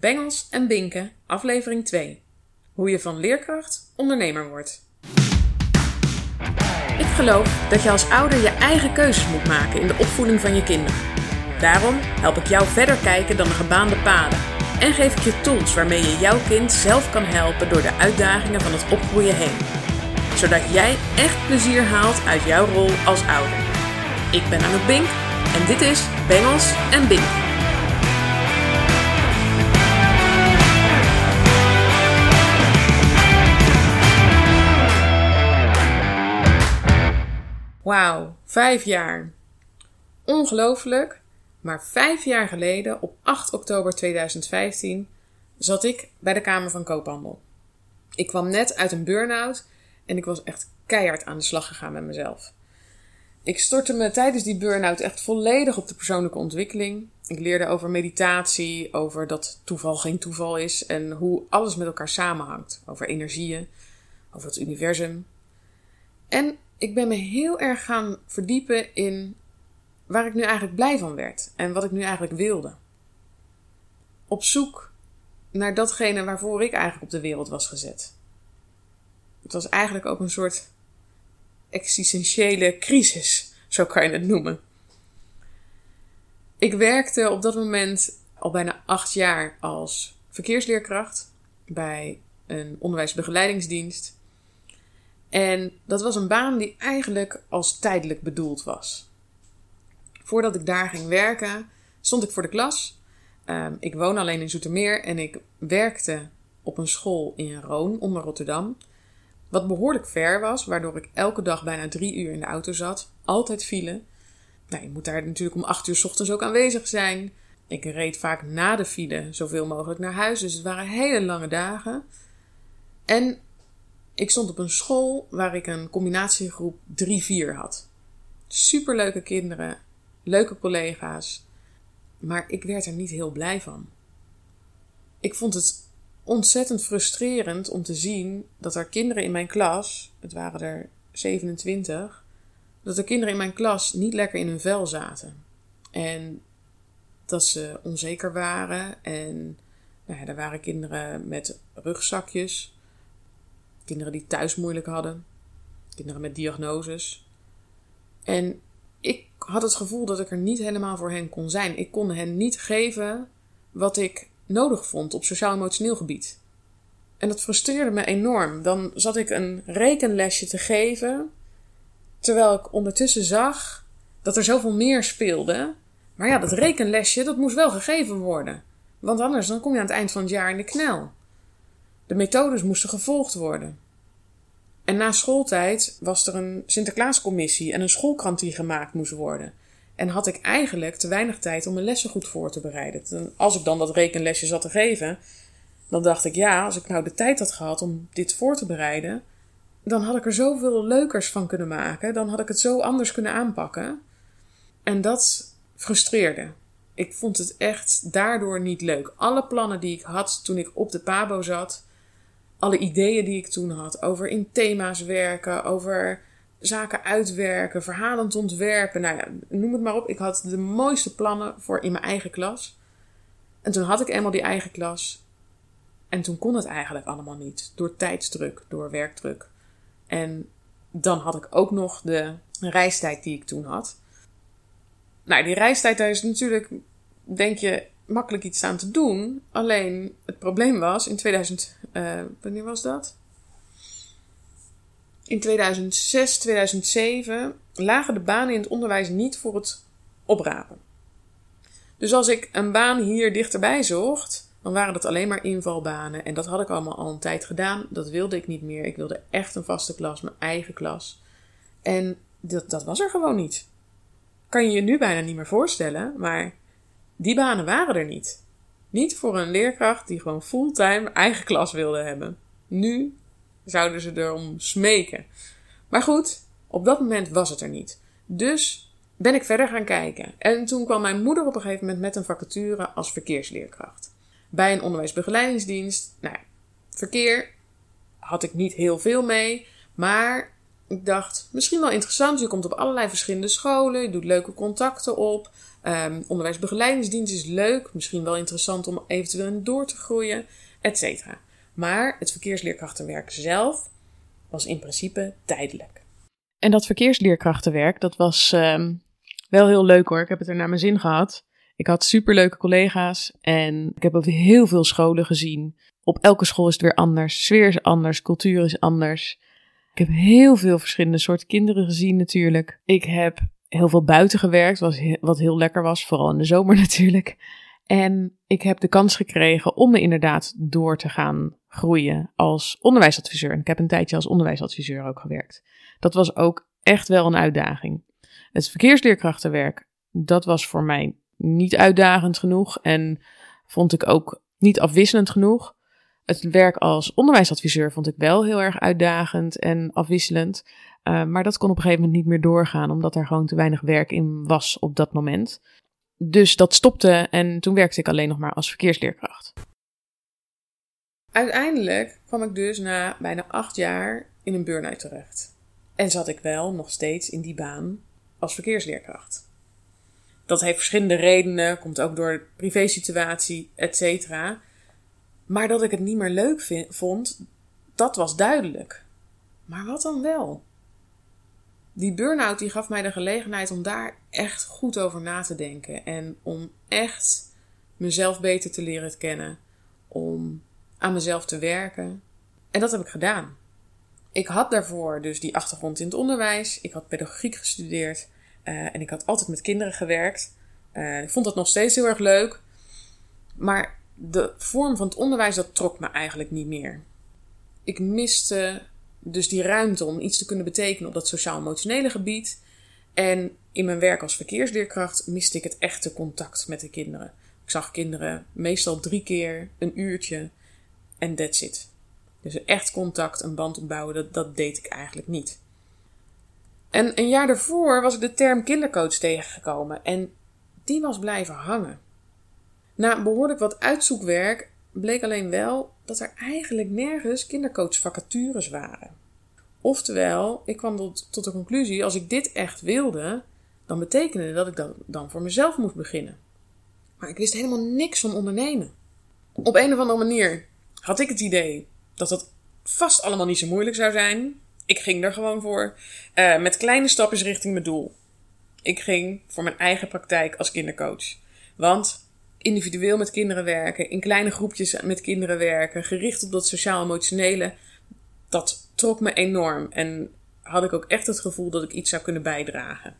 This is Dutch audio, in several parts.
Bengels en Binken, aflevering 2. Hoe je van leerkracht ondernemer wordt. Ik geloof dat je als ouder je eigen keuzes moet maken in de opvoeding van je kinderen. Daarom help ik jou verder kijken dan de gebaande paden. En geef ik je tools waarmee je jouw kind zelf kan helpen door de uitdagingen van het opgroeien heen. Zodat jij echt plezier haalt uit jouw rol als ouder. Ik ben Anouk Bink en dit is Bengels en Bink. Wauw, vijf jaar. Ongelooflijk, maar vijf jaar geleden, op 8 oktober 2015, zat ik bij de Kamer van Koophandel. Ik kwam net uit een burn-out en ik was echt keihard aan de slag gegaan met mezelf. Ik stortte me tijdens die burn-out echt volledig op de persoonlijke ontwikkeling. Ik leerde over meditatie, over dat toeval geen toeval is en hoe alles met elkaar samenhangt. Over energieën, over het universum. En ik ben me heel erg gaan verdiepen in waar ik nu eigenlijk blij van werd en wat ik nu eigenlijk wilde. Op zoek naar datgene waarvoor ik eigenlijk op de wereld was gezet. Het was eigenlijk ook een soort existentiële crisis, zo kan je het noemen. Ik werkte op dat moment al bijna acht jaar als verkeersleerkracht bij een onderwijsbegeleidingsdienst. En dat was een baan die eigenlijk als tijdelijk bedoeld was. Voordat ik daar ging werken, stond ik voor de klas. Ehm, ik woon alleen in Zoetermeer en ik werkte op een school in Roon onder Rotterdam. Wat behoorlijk ver was, waardoor ik elke dag bijna drie uur in de auto zat. Altijd file. Nou, je moet daar natuurlijk om acht uur s ochtends ook aanwezig zijn. Ik reed vaak na de file zoveel mogelijk naar huis. Dus het waren hele lange dagen. En ik stond op een school waar ik een combinatiegroep 3-4 had. Superleuke kinderen, leuke collega's, maar ik werd er niet heel blij van. Ik vond het ontzettend frustrerend om te zien dat er kinderen in mijn klas, het waren er 27, dat er kinderen in mijn klas niet lekker in hun vel zaten. En dat ze onzeker waren en nou ja, er waren kinderen met rugzakjes Kinderen die thuis moeilijk hadden. Kinderen met diagnoses. En ik had het gevoel dat ik er niet helemaal voor hen kon zijn. Ik kon hen niet geven wat ik nodig vond op sociaal-emotioneel gebied. En dat frustreerde me enorm. Dan zat ik een rekenlesje te geven, terwijl ik ondertussen zag dat er zoveel meer speelde. Maar ja, dat rekenlesje, dat moest wel gegeven worden. Want anders dan kom je aan het eind van het jaar in de knel. De methodes moesten gevolgd worden. En na schooltijd was er een Sinterklaascommissie en een schoolkrant die gemaakt moest worden. En had ik eigenlijk te weinig tijd om mijn lessen goed voor te bereiden. Als ik dan dat rekenlesje zat te geven, dan dacht ik ja, als ik nou de tijd had gehad om dit voor te bereiden, dan had ik er zoveel leukers van kunnen maken. Dan had ik het zo anders kunnen aanpakken. En dat frustreerde. Ik vond het echt daardoor niet leuk. Alle plannen die ik had toen ik op de Pabo zat, alle ideeën die ik toen had over in thema's werken, over zaken uitwerken, verhalend ontwerpen. Nou ja, noem het maar op. Ik had de mooiste plannen voor in mijn eigen klas. En toen had ik eenmaal die eigen klas. En toen kon het eigenlijk allemaal niet. Door tijdsdruk, door werkdruk. En dan had ik ook nog de reistijd die ik toen had. Nou, die reistijd, daar is natuurlijk, denk je, makkelijk iets aan te doen. Alleen het probleem was in 2000, uh, eh, wanneer was dat? In 2006, 2007 lagen de banen in het onderwijs niet voor het oprapen. Dus als ik een baan hier dichterbij zocht, dan waren dat alleen maar invalbanen. En dat had ik allemaal al een tijd gedaan. Dat wilde ik niet meer. Ik wilde echt een vaste klas, mijn eigen klas. En dat, dat was er gewoon niet. Kan je je nu bijna niet meer voorstellen, maar die banen waren er niet. Niet voor een leerkracht die gewoon fulltime eigen klas wilde hebben. Nu zouden ze erom smeken. Maar goed, op dat moment was het er niet. Dus ben ik verder gaan kijken. En toen kwam mijn moeder op een gegeven moment met een vacature als verkeersleerkracht. Bij een onderwijsbegeleidingsdienst. Nou, verkeer had ik niet heel veel mee. Maar Ik dacht, misschien wel interessant. Je komt op allerlei verschillende scholen. Je doet leuke contacten op. Um, onderwijsbegeleidingsdienst is leuk. Misschien wel interessant om eventueel in door te groeien. Et Maar het verkeersleerkrachtenwerk zelf was in principe tijdelijk. En dat verkeersleerkrachtenwerk, dat was um, wel heel leuk hoor. Ik heb het er naar mijn zin gehad. Ik had superleuke collega's en ik heb op heel veel scholen gezien. Op elke school is het weer anders. Sfeer is anders, cultuur is anders. Ik heb heel veel verschillende soorten kinderen gezien natuurlijk. Ik heb heel veel buiten gewerkt, wat heel lekker was, vooral in de zomer natuurlijk. En ik heb de kans gekregen om me inderdaad door te gaan groeien als onderwijsadviseur. En ik heb een tijdje als onderwijsadviseur ook gewerkt. Dat was ook echt wel een uitdaging. Het verkeersleerkrachtenwerk, dat was voor mij niet uitdagend genoeg en vond ik ook niet afwisselend genoeg. Het werk als onderwijsadviseur vond ik wel heel erg uitdagend en afwisselend. Uh, maar dat kon op een gegeven moment niet meer doorgaan, omdat er gewoon te weinig werk in was op dat moment. Dus dat stopte en toen werkte ik alleen nog maar als verkeersleerkracht. Uiteindelijk kwam ik dus na bijna acht jaar in een burn-out terecht. En zat ik wel nog steeds in die baan als verkeersleerkracht. Dat heeft verschillende redenen, komt ook door de privésituatie, et cetera. Maar dat ik het niet meer leuk vond, dat was duidelijk. Maar wat dan wel? Die burn-out die gaf mij de gelegenheid om daar echt goed over na te denken. En om echt mezelf beter te leren kennen. Om aan mezelf te werken. En dat heb ik gedaan. Ik had daarvoor dus die achtergrond in het onderwijs. Ik had pedagogiek gestudeerd. Uh, en ik had altijd met kinderen gewerkt. Uh, ik vond dat nog steeds heel erg leuk. Maar de vorm van het onderwijs, dat trok me eigenlijk niet meer. Ik miste dus die ruimte om iets te kunnen betekenen op dat sociaal-emotionele gebied. En in mijn werk als verkeersleerkracht miste ik het echte contact met de kinderen. Ik zag kinderen meestal drie keer een uurtje en that's it. Dus echt contact, een band opbouwen, dat, dat deed ik eigenlijk niet. En een jaar daarvoor was ik de term kindercoach tegengekomen en die was blijven hangen. Na behoorlijk wat uitzoekwerk bleek alleen wel dat er eigenlijk nergens kindercoachvacatures waren. Oftewel, ik kwam tot, de conclusie: als ik dit echt wilde, dan betekende dat ik dat dan voor mezelf moest beginnen. Maar ik wist helemaal niks van ondernemen. Op een of andere manier had ik het idee dat dat vast allemaal niet zo moeilijk zou zijn. Ik ging er gewoon voor. Uh, met kleine stapjes richting mijn doel. Ik ging voor mijn eigen praktijk als kindercoach. Want individueel met kinderen werken, in kleine groepjes met kinderen werken, gericht op dat sociaal-emotionele, dat trok me enorm. En had ik ook echt het gevoel dat ik iets zou kunnen bijdragen.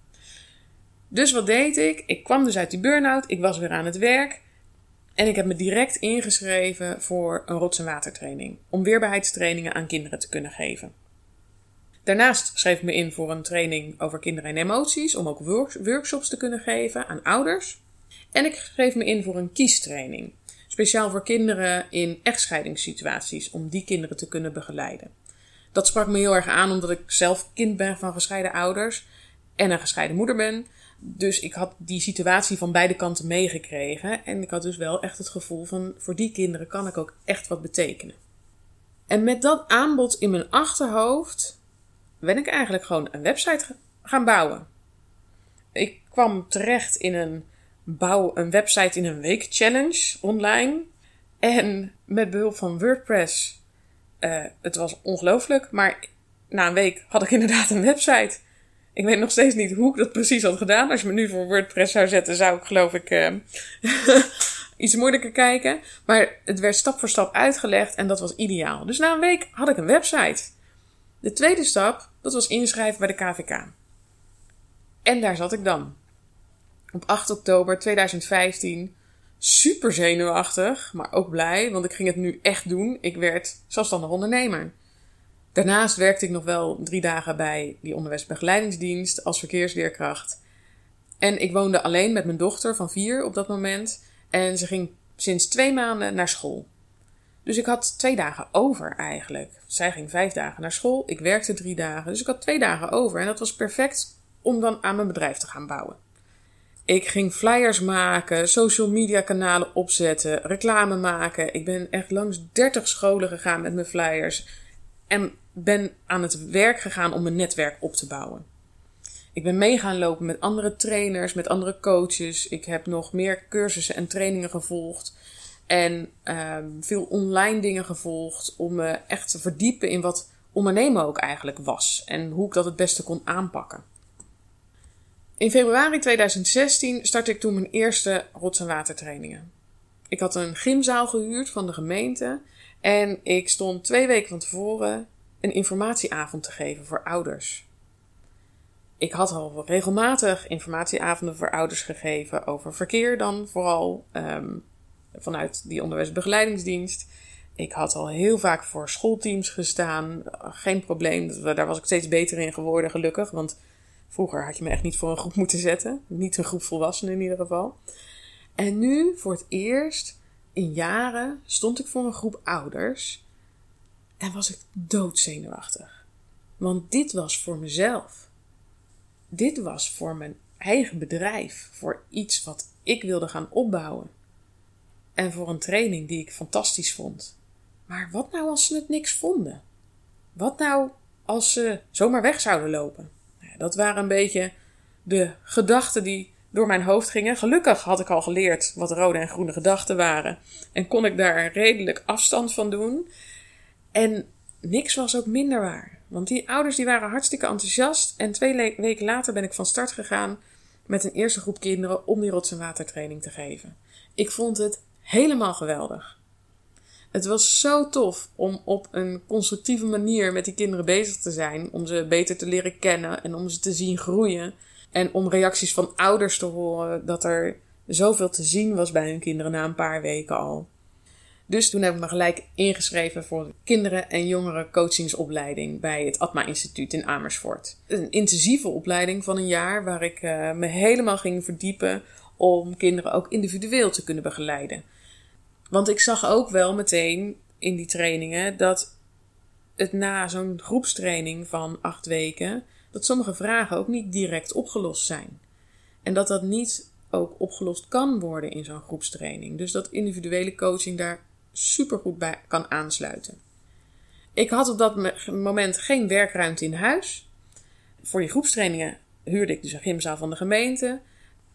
Dus wat deed ik? Ik kwam dus uit die burn-out, ik was weer aan het werk. En ik heb me direct ingeschreven voor een rots- en watertraining. Om weerbaarheidstrainingen aan kinderen te kunnen geven. Daarnaast schreef ik me in voor een training over kinderen en emoties. Om ook workshops te kunnen geven aan ouders. En ik schreef me in voor een kiestraining. Speciaal voor kinderen in echtscheidingssituaties, om die kinderen te kunnen begeleiden. Dat sprak me heel erg aan omdat ik zelf kind ben van gescheiden ouders en een gescheiden moeder ben. Dus ik had die situatie van beide kanten meegekregen. En ik had dus wel echt het gevoel van voor die kinderen kan ik ook echt wat betekenen. En met dat aanbod in mijn achterhoofd ben ik eigenlijk gewoon een website gaan bouwen. Ik kwam terecht in een bouw een website in een week challenge online. En met behulp van WordPress. Uh, het was ongelooflijk, maar na een week had ik inderdaad een website. Ik weet nog steeds niet hoe ik dat precies had gedaan. Als je me nu voor WordPress zou zetten, zou ik geloof ik uh, iets moeilijker kijken. Maar het werd stap voor stap uitgelegd en dat was ideaal. Dus na een week had ik een website. De tweede stap, dat was inschrijven bij de KVK. En daar zat ik dan op 8 oktober 2015 super zenuwachtig, maar ook blij, want ik ging het nu echt doen. Ik werd zelfstandig ondernemer. Daarnaast werkte ik nog wel drie dagen bij die onderwijsbegeleidingsdienst als verkeersleerkracht. En ik woonde alleen met mijn dochter van vier op dat moment. En ze ging sinds twee maanden naar school. Dus ik had twee dagen over eigenlijk. Zij ging vijf dagen naar school, ik werkte drie dagen. Dus ik had twee dagen over. En dat was perfect om dan aan mijn bedrijf te gaan bouwen. Ik ging flyers maken, social media kanalen opzetten, reclame maken. Ik ben echt langs 30 scholen gegaan met mijn flyers. En ben aan het werk gegaan om mijn netwerk op te bouwen. Ik ben mee gaan lopen met andere trainers, met andere coaches. Ik heb nog meer cursussen en trainingen gevolgd. En ehm, veel online dingen gevolgd om me echt te verdiepen in wat ondernemen ook eigenlijk was. En hoe ik dat het beste kon aanpakken. In februari 2016 startte ik toen mijn eerste rots- en watertrainingen. Ik had een gymzaal gehuurd van de gemeente. En ik stond twee weken van tevoren een informatieavond te geven voor ouders. Ik had al regelmatig informatieavonden voor ouders gegeven over verkeer dan vooral ehm, vanuit die onderwijsbegeleidingsdienst. Ik had al heel vaak voor schoolteams gestaan. Geen probleem, daar was ik steeds beter in geworden gelukkig. Want vroeger had je me echt niet voor een groep moeten zetten. Niet een groep volwassenen in ieder geval. En nu voor het eerst in jaren stond ik voor een groep ouders en was ik doodzenuwachtig. Want dit was voor mezelf. Dit was voor mijn eigen bedrijf, voor iets wat ik wilde gaan opbouwen. En voor een training die ik fantastisch vond. Maar wat nou als ze het niks vonden? Wat nou als ze zomaar weg zouden lopen? Dat waren een beetje de gedachten die door mijn hoofd gingen. Gelukkig had ik al geleerd wat rode en groene gedachten waren. En kon ik daar redelijk afstand van doen. En niks was ook minder waar. Want die ouders die waren hartstikke enthousiast. En twee weken later ben ik van start gegaan met een eerste groep kinderen om die rots- en watertraining te geven. Ik vond het helemaal geweldig. Het was zo tof om op een constructieve manier met die kinderen bezig te zijn. Om ze beter te leren kennen en om ze te zien groeien. En om reacties van ouders te horen dat er zoveel te zien was bij hun kinderen na een paar weken al. Dus toen heb ik me gelijk ingeschreven voor de kinderen- en jongeren coachingsopleiding bij het Atma Instituut in Amersfoort. Een intensieve opleiding van een jaar waar ik uh, me helemaal ging verdiepen om kinderen ook individueel te kunnen begeleiden. Want ik zag ook wel meteen in die trainingen dat het na zo'n groepstraining van acht weken dat sommige vragen ook niet direct opgelost zijn. En dat dat niet ook opgelost kan worden in zo'n groepstraining. Dus dat individuele coaching daar supergoed bij kan aansluiten. Ik had op dat moment geen werkruimte in huis. Voor die groepstrainingen huurde ik dus een gymzaal van de gemeente.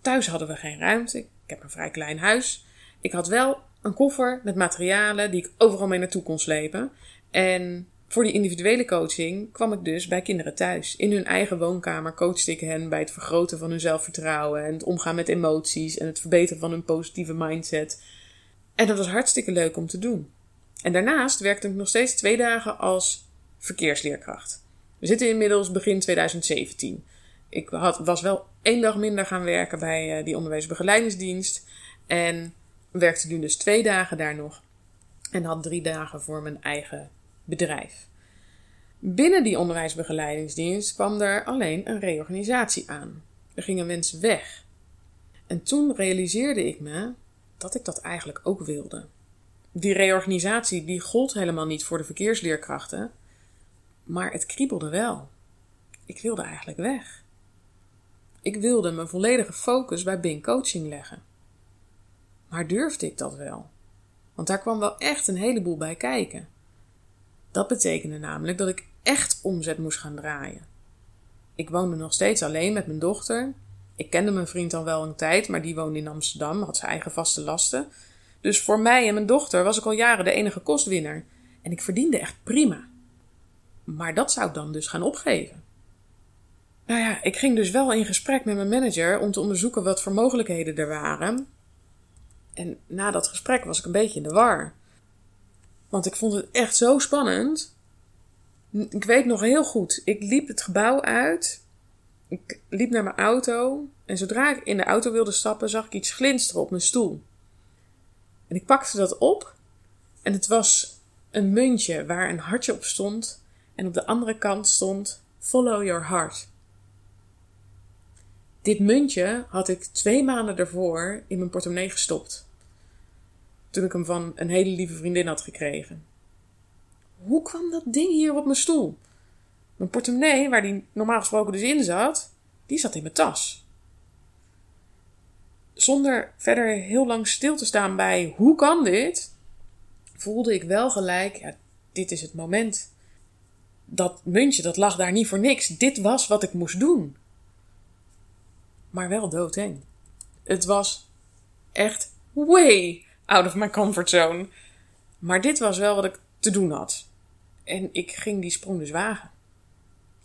Thuis hadden we geen ruimte. Ik heb een vrij klein huis. Ik had wel een koffer met materialen die ik overal mee naartoe kon slepen. En voor die individuele coaching kwam ik dus bij kinderen thuis. In hun eigen woonkamer coachte ik hen bij het vergroten van hun zelfvertrouwen en het omgaan met emoties en het verbeteren van hun positieve mindset. En dat was hartstikke leuk om te doen. En daarnaast werkte ik nog steeds twee dagen als verkeersleerkracht. We zitten inmiddels begin 2017. Ik had, was wel één dag minder gaan werken bij uh, die onderwijsbegeleidingsdienst. En werkte nu dus twee dagen daar nog. En had drie dagen voor mijn eigen bedrijf. Binnen die onderwijsbegeleidingsdienst kwam er alleen een reorganisatie aan. Er gingen mensen weg. En toen realiseerde ik me dat ik dat eigenlijk ook wilde. Die reorganisatie die gold helemaal niet voor de verkeersleerkrachten, maar het kriebelde wel. Ik wilde eigenlijk weg. Ik wilde mijn volledige focus bij Bing Coaching leggen. Maar durfde ik dat wel? Want daar kwam wel echt een heleboel bij kijken. Dat betekende namelijk dat ik echt omzet moest gaan draaien. Ik woonde nog steeds alleen met mijn dochter. Ik kende mijn vriend al wel een tijd, maar die woonde in Amsterdam, had zijn eigen vaste lasten. Dus voor mij en mijn dochter was ik al jaren de enige kostwinner. En ik verdiende echt prima. Maar dat zou ik dan dus gaan opgeven. Nou ja, ik ging dus wel in gesprek met mijn manager om te onderzoeken wat voor mogelijkheden er waren. En na dat gesprek was ik een beetje in de war. Want ik vond het echt zo spannend. Ik weet nog heel goed. Ik liep het gebouw uit. Ik liep naar mijn auto. En zodra ik in de auto wilde stappen, zag ik iets glinsteren op mijn stoel. En ik pakte dat op. En het was een muntje waar een hartje op stond. En op de andere kant stond: Follow your heart. Dit muntje had ik twee maanden daarvoor in mijn portemonnee gestopt toen ik hem van een hele lieve vriendin had gekregen. Hoe kwam dat ding hier op mijn stoel? Mijn portemonnee, waar die normaal gesproken dus in zat, die zat in mijn tas. Zonder verder heel lang stil te staan bij hoe kan dit, voelde ik wel gelijk, dit is het moment. dat muntje, dat lag daar niet voor niks. Dit was wat ik moest doen. Maar wel doodeng. Het was echt way out of my comfort zone. Maar dit was wel wat ik te doen had. En ik ging die sprong dus wagen.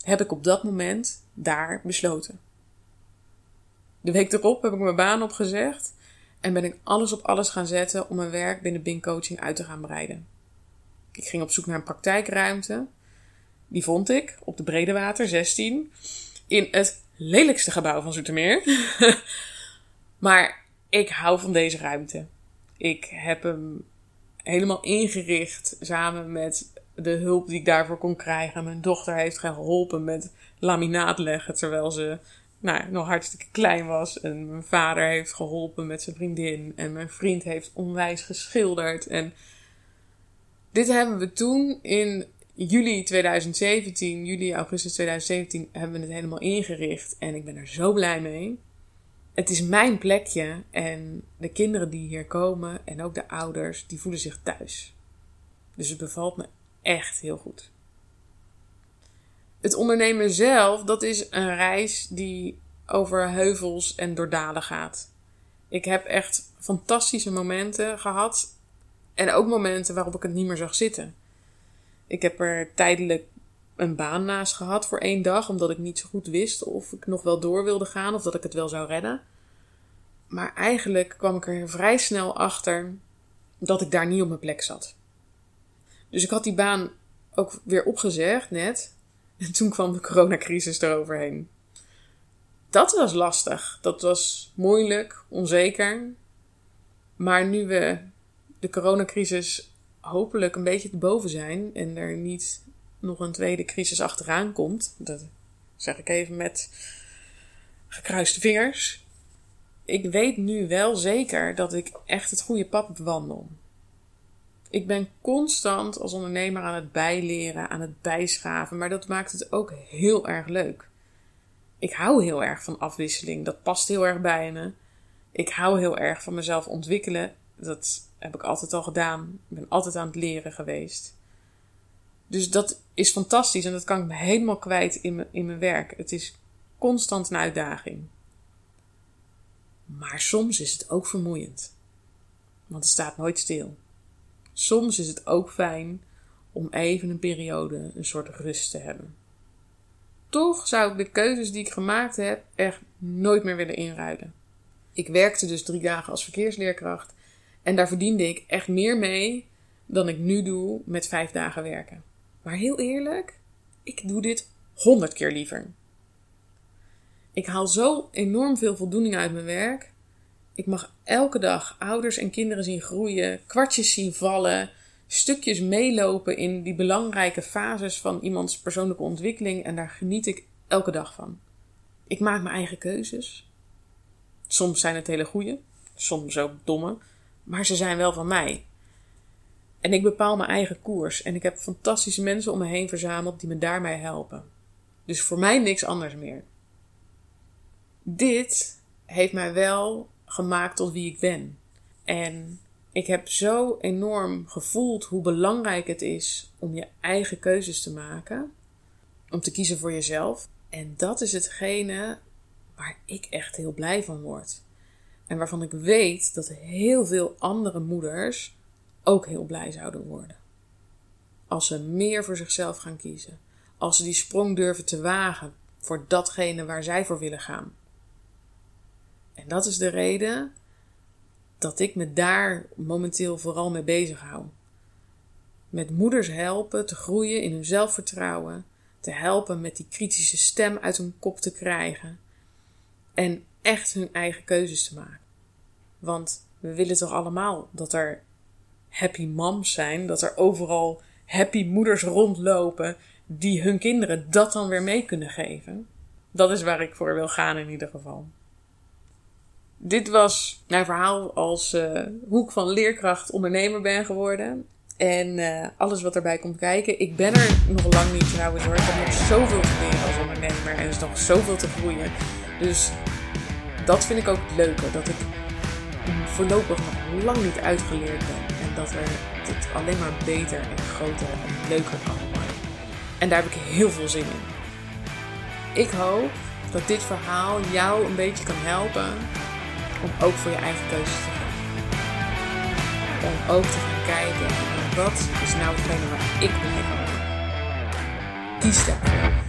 Heb ik op dat moment daar besloten. De week erop heb ik mijn baan opgezegd en ben ik alles op alles gaan zetten om mijn werk binnen Bing Coaching uit te gaan breiden. Ik ging op zoek naar een praktijkruimte. Die vond ik op de Bredewater 16 in het lelijkste gebouw van Zoetermeer. maar ik hou van deze ruimte. Ik heb hem helemaal ingericht samen met de hulp die ik daarvoor kon krijgen. Mijn dochter heeft geholpen met laminaat leggen terwijl ze nou, nog hartstikke klein was. En mijn vader heeft geholpen met zijn vriendin. En mijn vriend heeft onwijs geschilderd. En dit hebben we toen in juli 2017, juli, augustus 2017, hebben we het helemaal ingericht. En ik ben er zo blij mee. Het is mijn plekje en de kinderen die hier komen en ook de ouders, die voelen zich thuis. Dus het bevalt me echt heel goed. Het ondernemen zelf, dat is een reis die over heuvels en door dalen gaat. Ik heb echt fantastische momenten gehad en ook momenten waarop ik het niet meer zag zitten. Ik heb er tijdelijk een baan naast gehad voor één dag, omdat ik niet zo goed wist of ik nog wel door wilde gaan of dat ik het wel zou redden. Maar eigenlijk kwam ik er vrij snel achter dat ik daar niet op mijn plek zat. Dus ik had die baan ook weer opgezegd net. En toen kwam de coronacrisis eroverheen. Dat was lastig. Dat was moeilijk, onzeker. Maar nu we de coronacrisis hopelijk een beetje te boven zijn en er niet nog een tweede crisis achteraan komt, dat zeg ik even met gekruiste vingers. Ik weet nu wel zeker dat ik echt het goede pad bewandel. Ik ben constant als ondernemer aan het bijleren, aan het bijschaven, maar dat maakt het ook heel erg leuk. Ik hou heel erg van afwisseling, dat past heel erg bij me. Ik hou heel erg van mezelf ontwikkelen, dat heb ik altijd al gedaan. Ik ben altijd aan het leren geweest. Dus dat is fantastisch en dat kan ik me helemaal kwijt in in mijn werk. Het is constant een uitdaging. Maar soms is het ook vermoeiend. Want het staat nooit stil. Soms is het ook fijn om even een periode een soort rust te hebben. Toch zou ik de keuzes die ik gemaakt heb echt nooit meer willen inruilen. Ik werkte dus drie dagen als verkeersleerkracht en daar verdiende ik echt meer mee dan ik nu doe met vijf dagen werken. Maar heel eerlijk, ik doe dit honderd keer liever. Ik haal zo enorm veel voldoening uit mijn werk. Ik mag elke dag ouders en kinderen zien groeien, kwartjes zien vallen, stukjes meelopen in die belangrijke fases van iemands persoonlijke ontwikkeling en daar geniet ik elke dag van. Ik maak mijn eigen keuzes. Soms zijn het hele goede, soms ook domme, maar ze zijn wel van mij. En ik bepaal mijn eigen koers en ik heb fantastische mensen om me heen verzameld die me daarmee helpen. Dus voor mij niks anders meer. Dit heeft mij wel gemaakt tot wie ik ben. En ik heb zo enorm gevoeld hoe belangrijk het is om je eigen keuzes te maken. Om te kiezen voor jezelf. En dat is hetgene waar ik echt heel blij van word. En waarvan ik weet dat heel veel andere moeders ook heel blij zouden worden. Als ze meer voor zichzelf gaan kiezen. Als ze die sprong durven te wagen voor datgene waar zij voor willen gaan. En dat is de reden dat ik me daar momenteel vooral mee bezig hou. Met moeders helpen te groeien in hun zelfvertrouwen, te helpen met die kritische stem uit hun kop te krijgen en echt hun eigen keuzes te maken. Want we willen toch allemaal dat er happy moms zijn, dat er overal happy moeders rondlopen die hun kinderen dat dan weer mee kunnen geven. Dat is waar ik voor wil gaan in ieder geval. Dit was mijn verhaal als uh, hoe ik van leerkracht ondernemer ben geworden. En uh, alles wat erbij komt kijken. Ik ben er nog lang niet trouwens hoor. Ik heb nog zoveel te leren als ondernemer. En er is nog zoveel te groeien. Dus dat vind ik ook het leuke. Dat ik voorlopig nog lang niet uitgeleerd ben. En dat er dit alleen maar beter en groter en leuker kan worden. En daar heb ik heel veel zin in. Ik hoop dat dit verhaal jou een beetje kan helpen om ook voor je eigen keuzes te gaan. Om ook te gaan kijken, wat is nou hetgene waar ik van word. Kies daarvoor.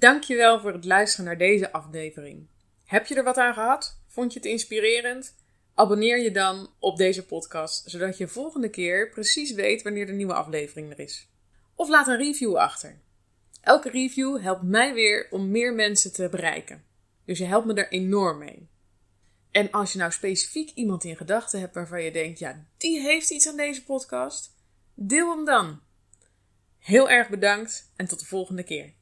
Dankjewel voor het luisteren naar deze aflevering. Heb je er wat aan gehad? Vond je het inspirerend? Abonneer je dan op deze podcast, zodat je volgende keer precies weet wanneer de nieuwe aflevering er is. Of laat een review achter. Elke review helpt mij weer om meer mensen te bereiken. Dus je helpt me er enorm mee. En als je nou specifiek iemand in gedachten hebt waarvan je denkt, ja, die heeft iets aan deze podcast, deel hem dan. Heel erg bedankt en tot de volgende keer.